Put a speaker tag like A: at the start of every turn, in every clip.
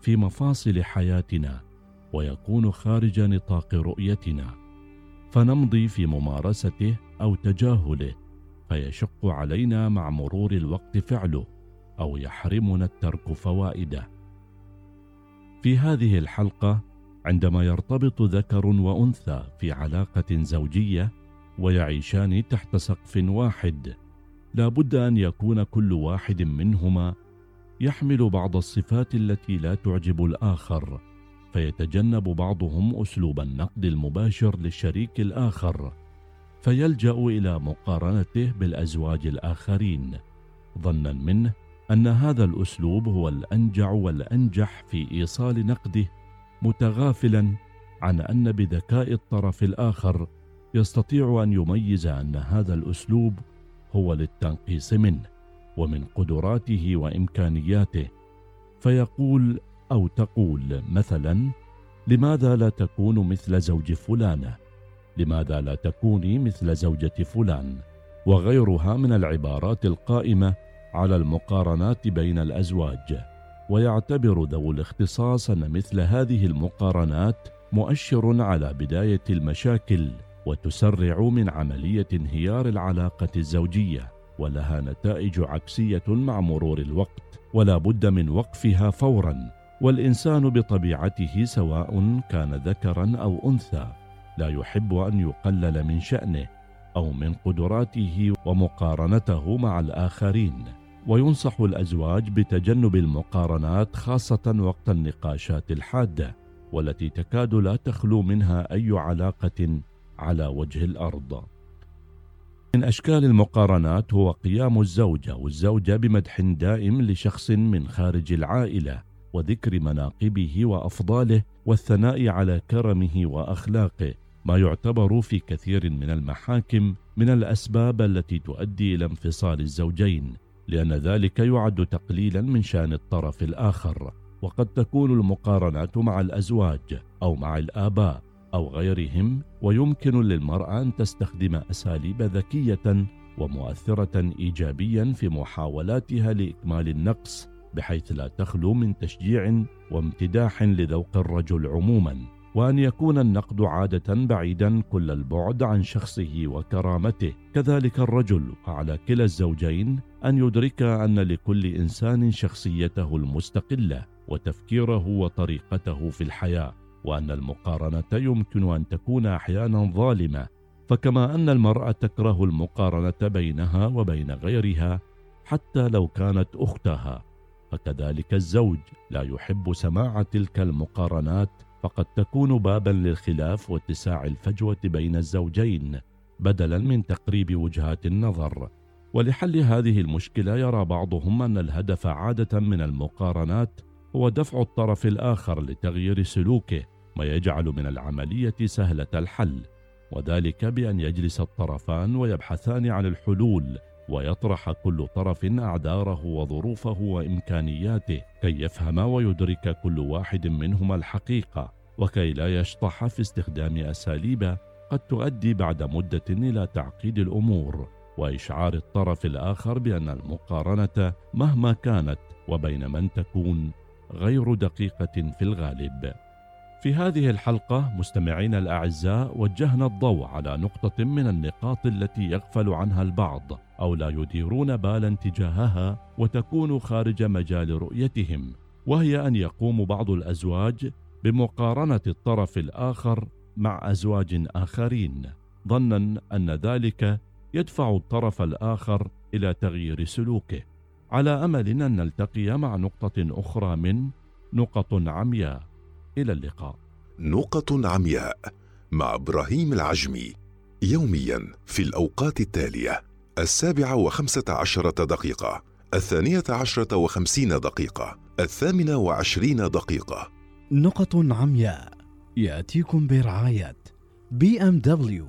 A: في مفاصل حياتنا ويكون خارج نطاق رؤيتنا. فنمضي في ممارسته أو تجاهله فيشق علينا مع مرور الوقت فعله أو يحرمنا الترك فوائده. في هذه الحلقة عندما يرتبط ذكر وأنثى في علاقة زوجية ويعيشان تحت سقف واحد لا بد أن يكون كل واحد منهما يحمل بعض الصفات التي لا تعجب الآخر فيتجنب بعضهم أسلوب النقد المباشر للشريك الآخر فيلجأ إلى مقارنته بالأزواج الآخرين ظنا منه أن هذا الأسلوب هو الأنجع والأنجح في إيصال نقده متغافلا عن أن بذكاء الطرف الآخر يستطيع أن يميز أن هذا الأسلوب هو للتنقيص منه. ومن قدراته وإمكانياته فيقول أو تقول مثلا لماذا لا تكون مثل زوج فلانه لماذا لا تكوني مثل زوجة فلان؟ وغيرها من العبارات القائمة على المقارنات بين الأزواج ويعتبر ذو الاختصاص أن مثل هذه المقارنات مؤشر على بداية المشاكل وتسرع من عملية انهيار العلاقة الزوجية. ولها نتائج عكسية مع مرور الوقت ولا بد من وقفها فورا والإنسان بطبيعته سواء كان ذكرا أو أنثى. لا يحب أن يقلل من شأنه أو من قدراته ومقارنته مع الآخرين. وينصح الأزواج بتجنب المقارنات خاصة وقت النقاشات الحادة والتي تكاد لا تخلو منها أي علاقة على وجه الأرض. من أشكال المقارنات هو قيام الزوجة والزوجة بمدح دائم لشخص من خارج العائلة وذكر مناقبه وأفضاله والثناء على كرمه وأخلاقه ما يعتبر في كثير من المحاكم من الأسباب التي تؤدي إلى انفصال الزوجين لأن ذلك يعد تقليلا من شأن الطرف الآخر. وقد تكون المقارنات مع الأزواج أو مع الآباء أو غيرهم ويمكن للمرأة أن تستخدم أساليب ذكية ومؤثرة ايجابيا في محاولاتها لإكمال النقص بحيث لا تخلو من تشجيع وامتداح لذوق الرجل عموما وأن يكون النقد عادة بعيدا كل البعد عن شخصه وكرامته. كذلك الرجل وعلى كلا الزوجين أن يدرك أن لكل إنسان شخصيته المستقلة وتفكيره وطريقته في الحياة. وأن المقارنة يمكن أن تكون أحيانا ظالمة فكما أن المرأة تكره المقارنة بينها وبين غيرها حتى لو كانت أختها. فكذلك الزوج لا يحب سماع تلك المقارنات فقد تكون بابا للخلاف واتساع الفجوة بين الزوجين بدلا من تقريب وجهات النظر. ولحل هذه المشكلة يرى بعضهم أن الهدف عادة من المقارنات هو دفع الطرف الآخر لتغيير سلوكه ما يجعل من العملية سهلة الحل وذلك بأن يجلس الطرفان ويبحثان عن الحلول ويطرح كل طرف أعذاره وظروفه وإمكانياته كي يفهم ويدرك كل واحد منهما الحقيقة وكي لا يشطح في استخدام أساليب قد تؤدي بعد مدة إلى تعقيد الأمور وإشعار الطرف الآخر بأن المقارنة مهما كانت وبين من تكون غير دقيقة في الغالب. في هذه الحلقة مستمعينا الأعزاء وجهنا الضوء على نقطة من النقاط التي يغفل عنها البعض أو لا يديرون بالا تجاهها وتكون خارج مجال رؤيتهم. وهي أن يقوم بعض الأزواج بمقارنة الطرف الآخر مع أزواج آخرين. ظنا أن ذلك يدفع الطرف الآخر إلى تغيير سلوكه. على أمل أن نلتقي مع نقطة أخرى من نقط عمياء. إلى اللقاء.
B: نقط عمياء مع إبراهيم العجمي يوميا في الأوقات التالية السابعة وخمسة عشرة دقيقة الثانية عشرة وخمسين دقيقة الثامنة وعشرين دقيقة.
C: نقط عمياء يأتيكم برعاية بي إم دبليو.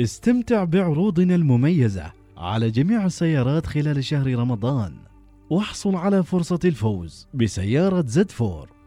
C: استمتع بعروضنا المميزة على جميع السيارات خلال شهر رمضان. واحصل على فرصة الفوز بسيارة زد فور.